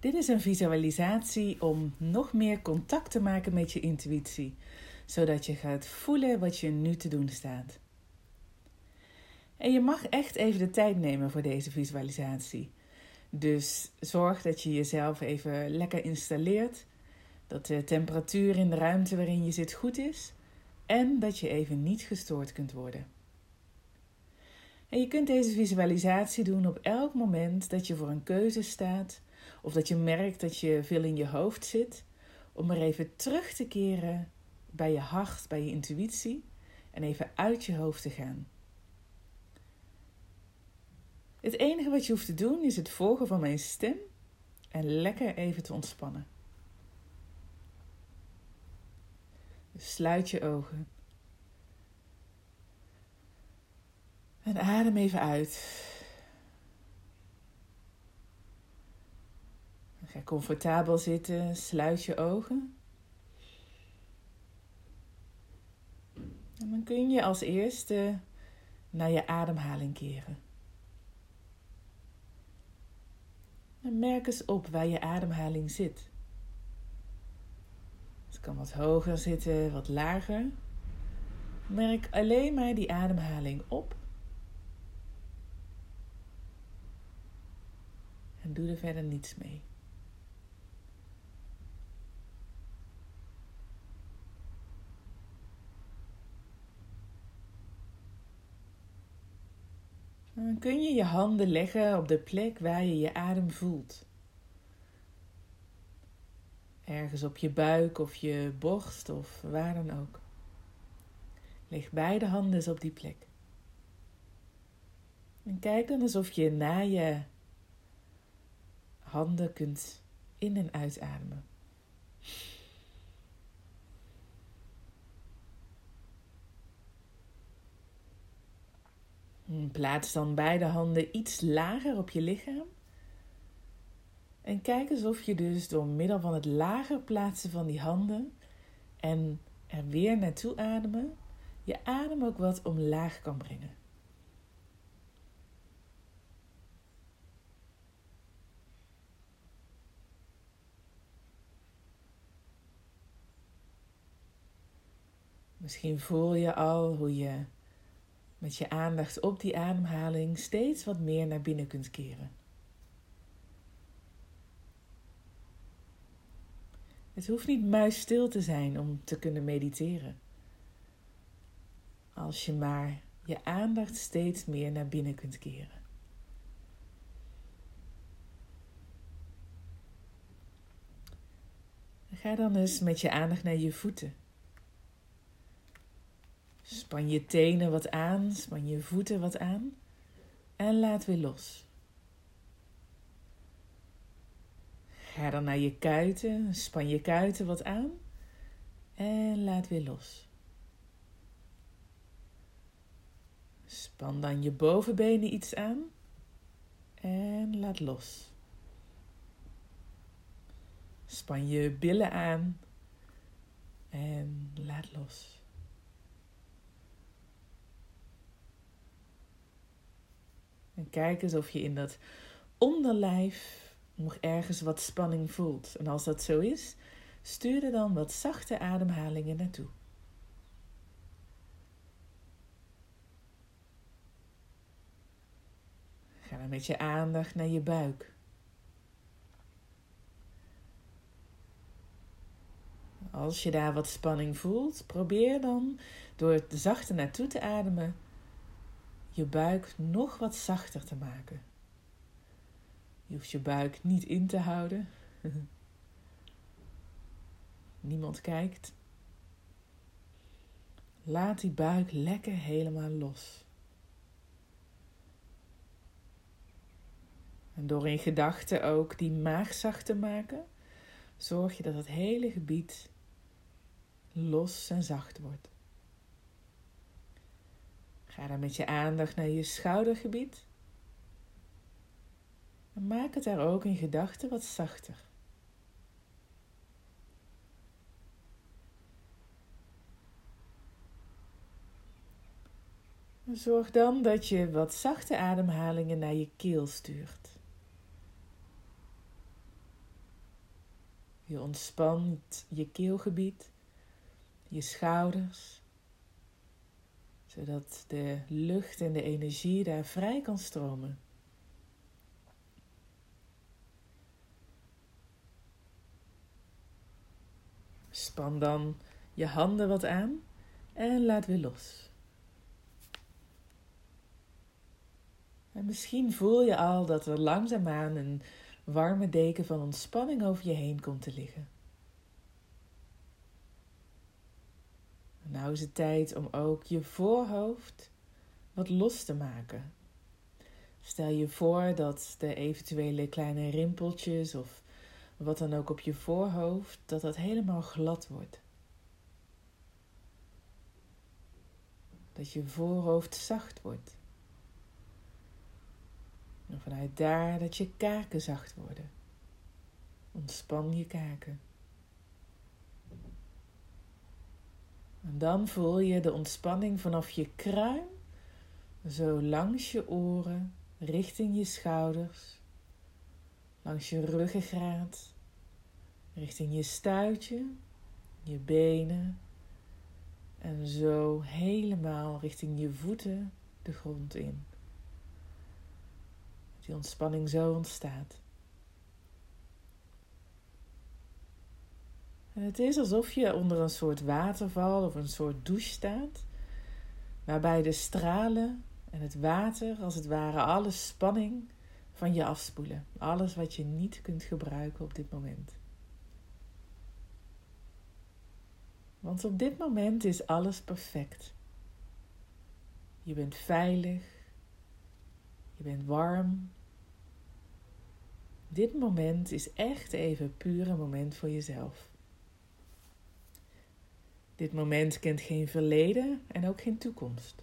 Dit is een visualisatie om nog meer contact te maken met je intuïtie, zodat je gaat voelen wat je nu te doen staat. En je mag echt even de tijd nemen voor deze visualisatie. Dus zorg dat je jezelf even lekker installeert, dat de temperatuur in de ruimte waarin je zit goed is en dat je even niet gestoord kunt worden. En je kunt deze visualisatie doen op elk moment dat je voor een keuze staat of dat je merkt dat je veel in je hoofd zit, om er even terug te keren bij je hart, bij je intuïtie en even uit je hoofd te gaan. Het enige wat je hoeft te doen is het volgen van mijn stem en lekker even te ontspannen. Dus sluit je ogen. En adem even uit. Ga comfortabel zitten, sluit je ogen. En dan kun je als eerste naar je ademhaling keren. En merk eens op waar je ademhaling zit. Het kan wat hoger zitten, wat lager. Merk alleen maar die ademhaling op. En doe er verder niets mee. Dan kun je je handen leggen op de plek waar je je adem voelt. Ergens op je buik of je borst of waar dan ook. Leg beide handen eens op die plek. En kijk dan alsof je na je handen kunt in- en uitademen. Plaats dan beide handen iets lager op je lichaam. En kijk eens of je dus door middel van het lager plaatsen van die handen en er weer naartoe ademen, je adem ook wat omlaag kan brengen. Misschien voel je al hoe je met je aandacht op die ademhaling steeds wat meer naar binnen kunt keren. Het hoeft niet muisstil te zijn om te kunnen mediteren. Als je maar je aandacht steeds meer naar binnen kunt keren. Ga dan eens met je aandacht naar je voeten. Span je tenen wat aan, span je voeten wat aan en laat weer los. Ga dan naar je kuiten, span je kuiten wat aan en laat weer los. Span dan je bovenbenen iets aan en laat los. Span je billen aan en laat los. Kijk eens of je in dat onderlijf nog ergens wat spanning voelt. En als dat zo is, stuur er dan wat zachte ademhalingen naartoe. Ga dan met je aandacht naar je buik. Als je daar wat spanning voelt, probeer dan door het zachte naartoe te ademen je buik nog wat zachter te maken. Je hoeft je buik niet in te houden. Niemand kijkt. Laat die buik lekker helemaal los. En door in gedachten ook die maag zacht te maken, zorg je dat het hele gebied los en zacht wordt. Ga dan met je aandacht naar je schoudergebied. En maak het daar ook in gedachten wat zachter. Zorg dan dat je wat zachte ademhalingen naar je keel stuurt. Je ontspant je keelgebied, je schouders, zodat de lucht en de energie daar vrij kan stromen. Span dan je handen wat aan en laat weer los. En misschien voel je al dat er langzaamaan een warme deken van ontspanning over je heen komt te liggen. Nou is het tijd om ook je voorhoofd wat los te maken. Stel je voor dat de eventuele kleine rimpeltjes of wat dan ook op je voorhoofd, dat dat helemaal glad wordt. Dat je voorhoofd zacht wordt. En vanuit daar dat je kaken zacht worden. Ontspan je kaken. En dan voel je de ontspanning vanaf je kruin, zo langs je oren, richting je schouders, langs je ruggengraat, richting je stuitje, je benen en zo helemaal richting je voeten de grond in. Die ontspanning zo ontstaat. Het is alsof je onder een soort waterval of een soort douche staat, waarbij de stralen en het water als het ware alle spanning van je afspoelen. Alles wat je niet kunt gebruiken op dit moment. Want op dit moment is alles perfect. Je bent veilig. Je bent warm. Dit moment is echt even puur een moment voor jezelf. Dit moment kent geen verleden en ook geen toekomst.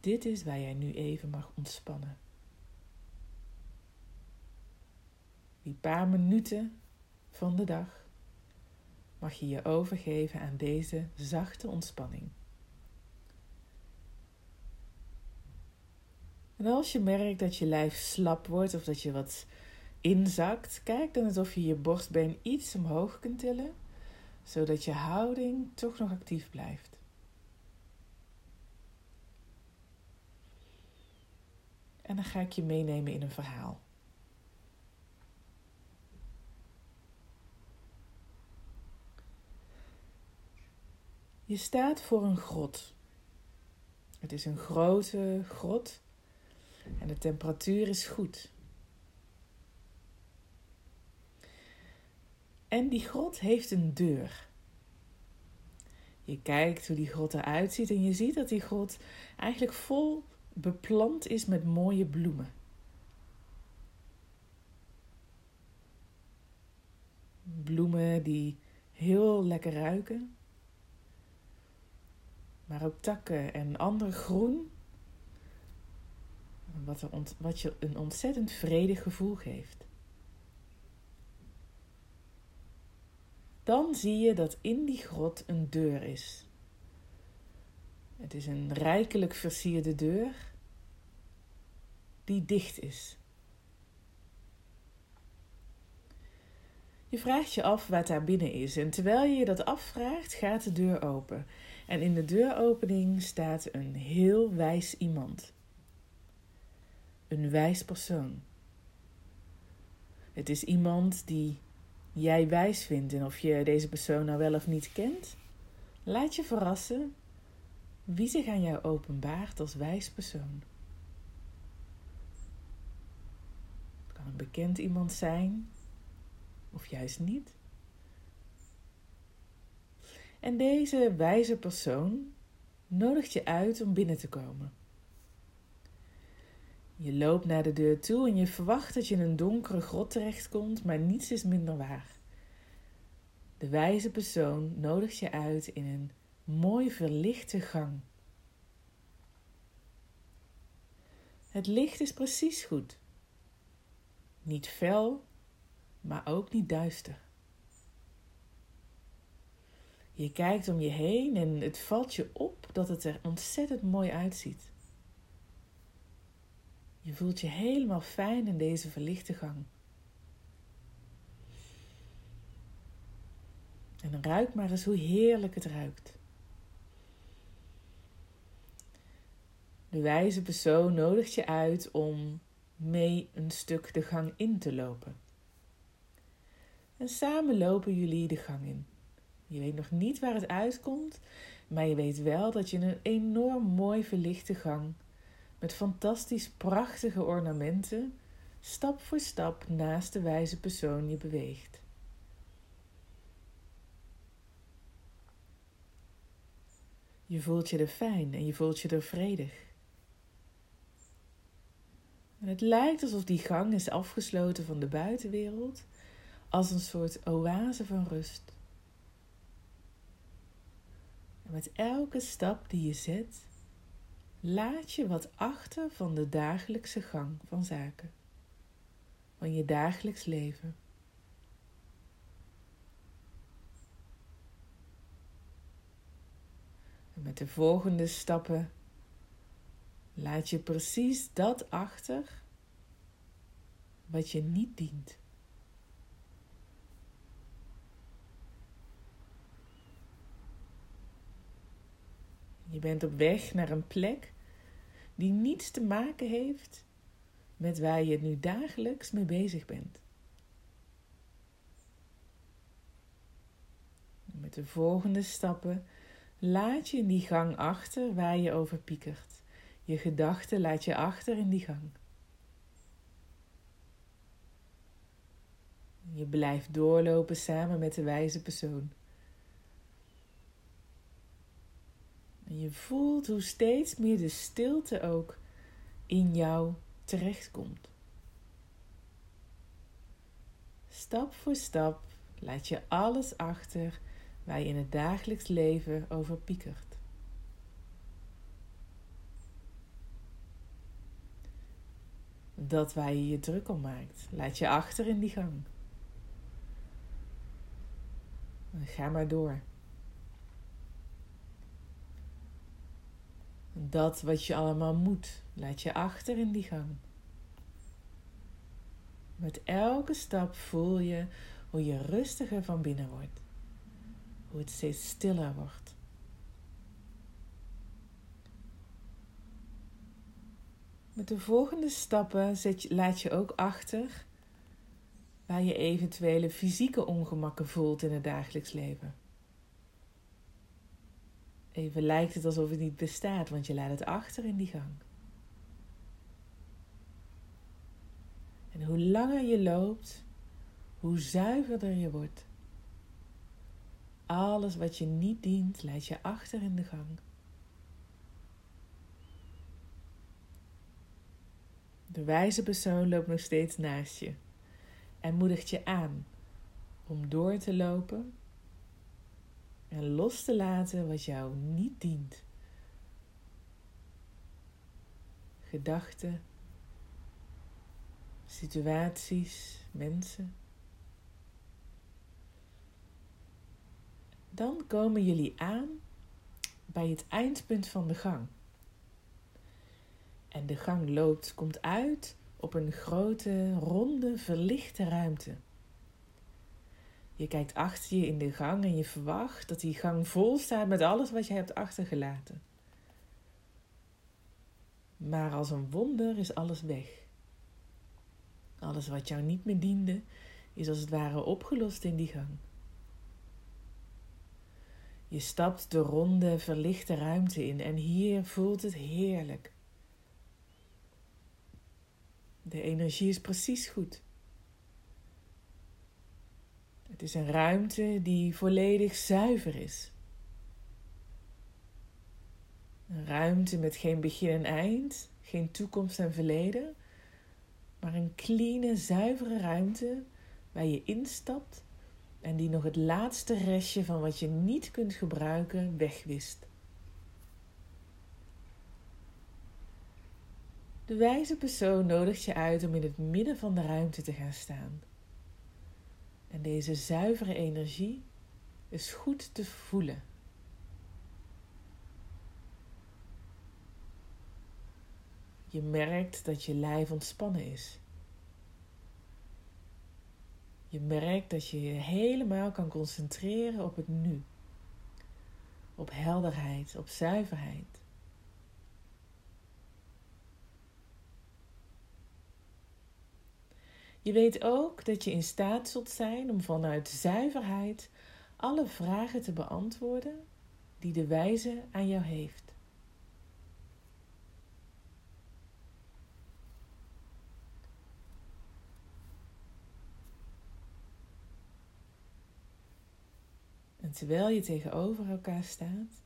Dit is waar jij nu even mag ontspannen. Die paar minuten van de dag mag je je overgeven aan deze zachte ontspanning. En als je merkt dat je lijf slap wordt of dat je wat inzakt, kijk dan alsof je je borstbeen iets omhoog kunt tillen zodat je houding toch nog actief blijft. En dan ga ik je meenemen in een verhaal. Je staat voor een grot. Het is een grote grot en de temperatuur is goed. En die grot heeft een deur. Je kijkt hoe die grot eruit ziet en je ziet dat die grot eigenlijk vol beplant is met mooie bloemen. Bloemen die heel lekker ruiken, maar ook takken en ander groen, wat, er wat je een ontzettend vredig gevoel geeft. Dan zie je dat in die grot een deur is. Het is een rijkelijk versierde deur die dicht is. Je vraagt je af wat daar binnen is en terwijl je je dat afvraagt, gaat de deur open. En in de deuropening staat een heel wijs iemand. Een wijs persoon. Het is iemand die jij wijs vindt en of je deze persoon nou wel of niet kent, laat je verrassen wie zich aan jou openbaart als wijs persoon. Het kan een bekend iemand zijn of juist niet. En deze wijze persoon nodigt je uit om binnen te komen. Je loopt naar de deur toe en je verwacht dat je in een donkere grot terechtkomt, maar niets is minder waar. De wijze persoon nodigt je uit in een mooi verlichte gang. Het licht is precies goed. Niet fel, maar ook niet duister. Je kijkt om je heen en het valt je op dat het er ontzettend mooi uitziet. Je voelt je helemaal fijn in deze verlichte gang. En ruik maar eens hoe heerlijk het ruikt. De wijze persoon nodigt je uit om mee een stuk de gang in te lopen. En samen lopen jullie de gang in. Je weet nog niet waar het uitkomt, maar je weet wel dat je een enorm mooi verlichte gang met fantastisch prachtige ornamenten stap voor stap naast de wijze persoon je beweegt. Je voelt je er fijn en je voelt je er vredig. En het lijkt alsof die gang is afgesloten van de buitenwereld, als een soort oase van rust. En met elke stap die je zet, laat je wat achter van de dagelijkse gang van zaken, van je dagelijks leven. En met de volgende stappen laat je precies dat achter wat je niet dient. Je bent op weg naar een plek die niets te maken heeft met waar je nu dagelijks mee bezig bent. Met de volgende stappen laat je in die gang achter waar je over piekert. Je gedachten laat je achter in die gang. Je blijft doorlopen samen met de wijze persoon. Je voelt hoe steeds meer de stilte ook in jou terechtkomt. Stap voor stap laat je alles achter waar je in het dagelijks leven over piekert. Dat waar je je druk om maakt, laat je achter in die gang. Ga maar door. Dat wat je allemaal moet, laat je achter in die gang. Met elke stap voel je hoe je rustiger van binnen wordt. Hoe het steeds stiller wordt. Met de volgende stappen laat je ook achter waar je eventuele fysieke ongemakken voelt in het dagelijks leven. Even lijkt het alsof het niet bestaat, want je laat het achter in die gang. En hoe langer je loopt, hoe zuiverder je wordt. Alles wat je niet dient, laat je achter in de gang. De wijze persoon loopt nog steeds naast je en moedigt je aan om door te lopen en los te laten wat jou niet dient. Gedachten, situaties, mensen. Dan komen jullie aan bij het eindpunt van de gang. En de gang loopt, komt uit op een grote, ronde, verlichte ruimte. Je kijkt achter je in de gang en je verwacht dat die gang vol staat met alles wat je hebt achtergelaten. Maar als een wonder is alles weg. Alles wat jou niet meer diende, is als het ware opgelost in die gang. Je stapt de ronde, verlichte ruimte in en hier voelt het heerlijk. De energie is precies goed. Het is een ruimte die volledig zuiver is. Een ruimte met geen begin en eind, geen toekomst en verleden, maar een clean, zuivere ruimte waar je instapt en die nog het laatste restje van wat je niet kunt gebruiken wegwist. De wijze persoon nodigt je uit om in het midden van de ruimte te gaan staan. En deze zuivere energie is goed te voelen. Je merkt dat je lijf ontspannen is. Je merkt dat je je helemaal kan concentreren op het nu. Op helderheid, op zuiverheid. Je weet ook dat je in staat zult zijn om vanuit zuiverheid alle vragen te beantwoorden die de wijze aan jou heeft. En terwijl je tegenover elkaar staat,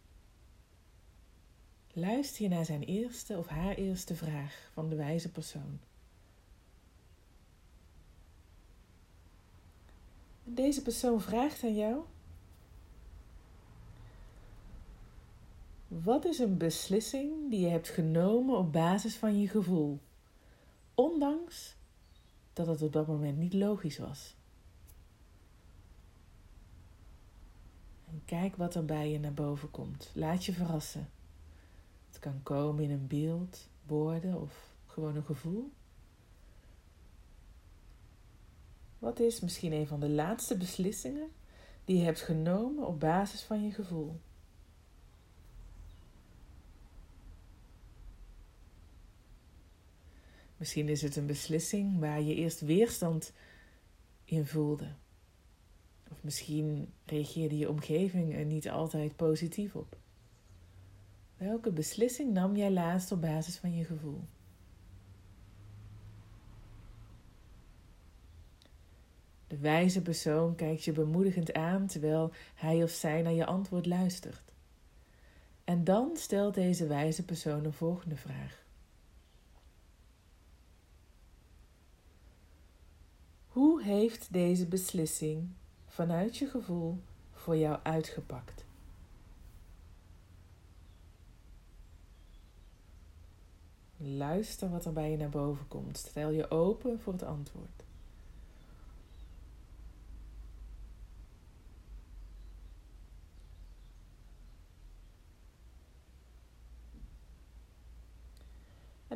luister je naar zijn eerste of haar eerste vraag van de wijze persoon. Deze persoon vraagt aan jou: Wat is een beslissing die je hebt genomen op basis van je gevoel, ondanks dat het op dat moment niet logisch was? En kijk wat er bij je naar boven komt. Laat je verrassen. Het kan komen in een beeld, woorden of gewoon een gevoel. Wat is misschien een van de laatste beslissingen die je hebt genomen op basis van je gevoel? Misschien is het een beslissing waar je eerst weerstand in voelde. Of misschien reageerde je omgeving er niet altijd positief op. Welke beslissing nam jij laatst op basis van je gevoel? De wijze persoon kijkt je bemoedigend aan terwijl hij of zij naar je antwoord luistert. En dan stelt deze wijze persoon een volgende vraag. Hoe heeft deze beslissing vanuit je gevoel voor jou uitgepakt? Luister wat er bij je naar boven komt. Stel je open voor het antwoord.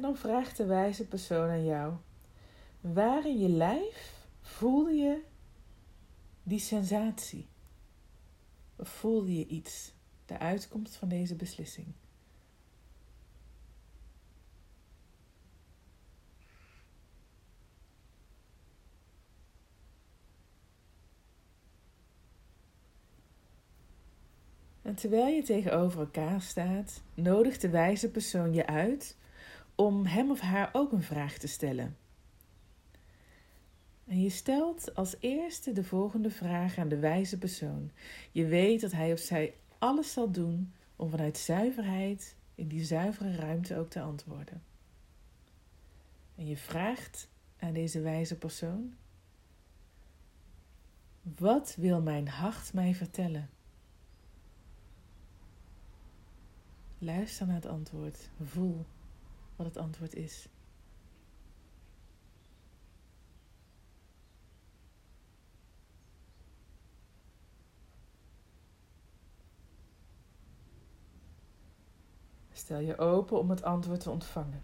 Dan vraagt de wijze persoon aan jou: waar in je lijf voelde je die sensatie? Of voelde je iets, de uitkomst van deze beslissing? En terwijl je tegenover elkaar staat, nodigt de wijze persoon je uit om hem of haar ook een vraag te stellen. En je stelt als eerste de volgende vraag aan de wijze persoon. Je weet dat hij of zij alles zal doen om vanuit zuiverheid in die zuivere ruimte ook te antwoorden. En je vraagt aan deze wijze persoon: Wat wil mijn hart mij vertellen? Luister naar het antwoord. Voel het antwoord is. Stel je open om het antwoord te ontvangen.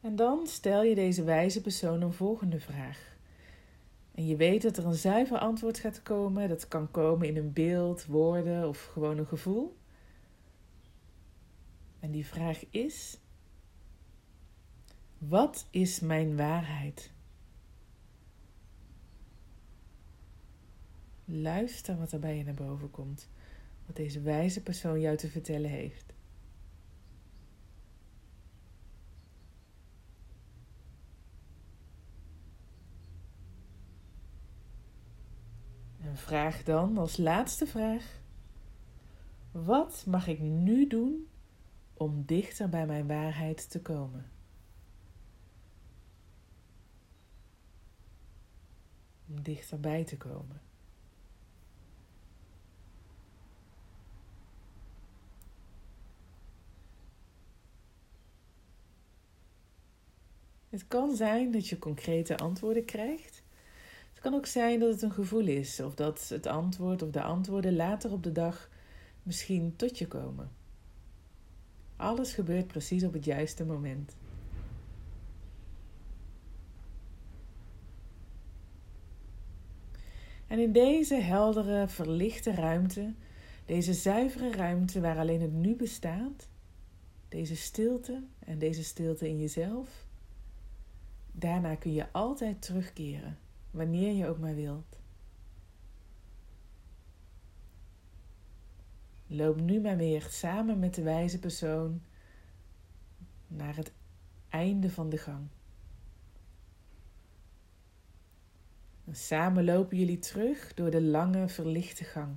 En dan stel je deze wijze persoon een volgende vraag. En je weet dat er een zuiver antwoord gaat komen. Dat kan komen in een beeld, woorden of gewoon een gevoel. En die vraag is: Wat is mijn waarheid? Luister wat er bij je naar boven komt. Wat deze wijze persoon jou te vertellen heeft. Vraag dan als laatste vraag: Wat mag ik nu doen om dichter bij mijn waarheid te komen? Om dichterbij te komen. Het kan zijn dat je concrete antwoorden krijgt kan ook zijn dat het een gevoel is of dat het antwoord of de antwoorden later op de dag misschien tot je komen. Alles gebeurt precies op het juiste moment. En in deze heldere, verlichte ruimte, deze zuivere ruimte waar alleen het nu bestaat, deze stilte en deze stilte in jezelf, daarna kun je altijd terugkeren wanneer je ook maar wilt. Loop nu maar weer samen met de wijze persoon naar het einde van de gang. En samen lopen jullie terug door de lange, verlichte gang.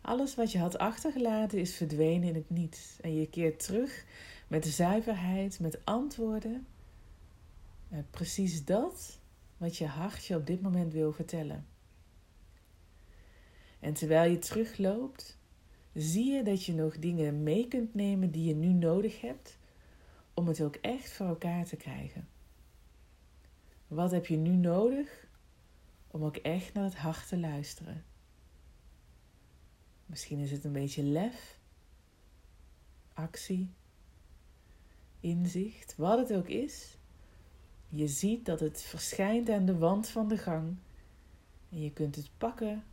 Alles wat je had achtergelaten is verdwenen in het niets. En je keert terug met zuiverheid, met antwoorden. En precies dat wat je hart je op dit moment wil vertellen. En terwijl je terugloopt, zie je dat je nog dingen mee kunt nemen die je nu nodig hebt om het ook echt voor elkaar te krijgen. Wat heb je nu nodig om ook echt naar het hart te luisteren? Misschien is het een beetje lef, actie, inzicht, wat het ook is. Je ziet dat het verschijnt aan de wand van de gang en je kunt het pakken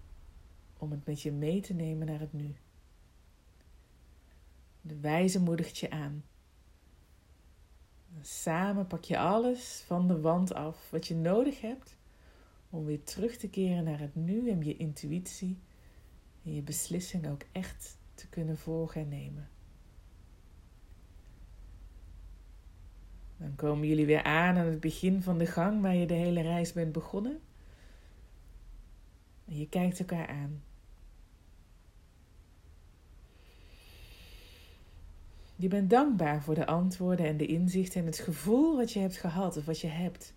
om het met je mee te nemen naar het nu. De wijze moedigt je aan. Samen pak je alles van de wand af wat je nodig hebt om weer terug te keren naar het nu en je intuïtie en je beslissing ook echt te kunnen volgen en nemen. Dan komen jullie weer aan aan het begin van de gang waar je de hele reis bent begonnen. En je kijkt elkaar aan. Je bent dankbaar voor de antwoorden en de inzichten en het gevoel wat je hebt gehad of wat je hebt.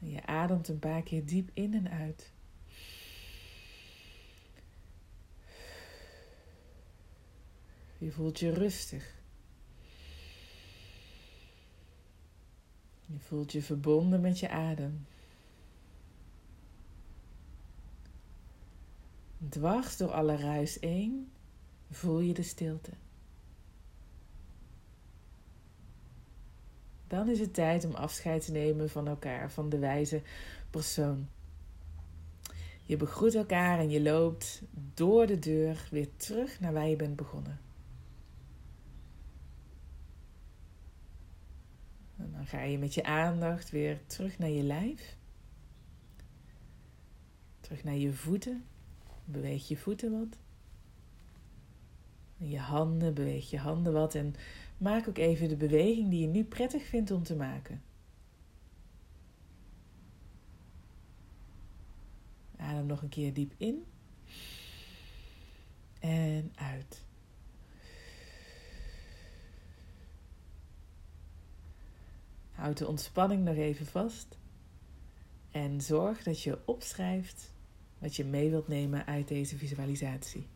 En je ademt een paar keer diep in en uit. Je voelt je rustig. Je voelt je verbonden met je adem. Dwars door alle ruis heen voel je de stilte. Dan is het tijd om afscheid te nemen van elkaar, van de wijze persoon. Je begroet elkaar en je loopt door de deur weer terug naar waar je bent begonnen. Dan ga je met je aandacht weer terug naar je lijf. Terug naar je voeten. Beweeg je voeten wat. En je handen, beweeg je handen wat. En Maak ook even de beweging die je nu prettig vindt om te maken. Adem nog een keer diep in en uit. Houd de ontspanning nog even vast en zorg dat je opschrijft wat je mee wilt nemen uit deze visualisatie.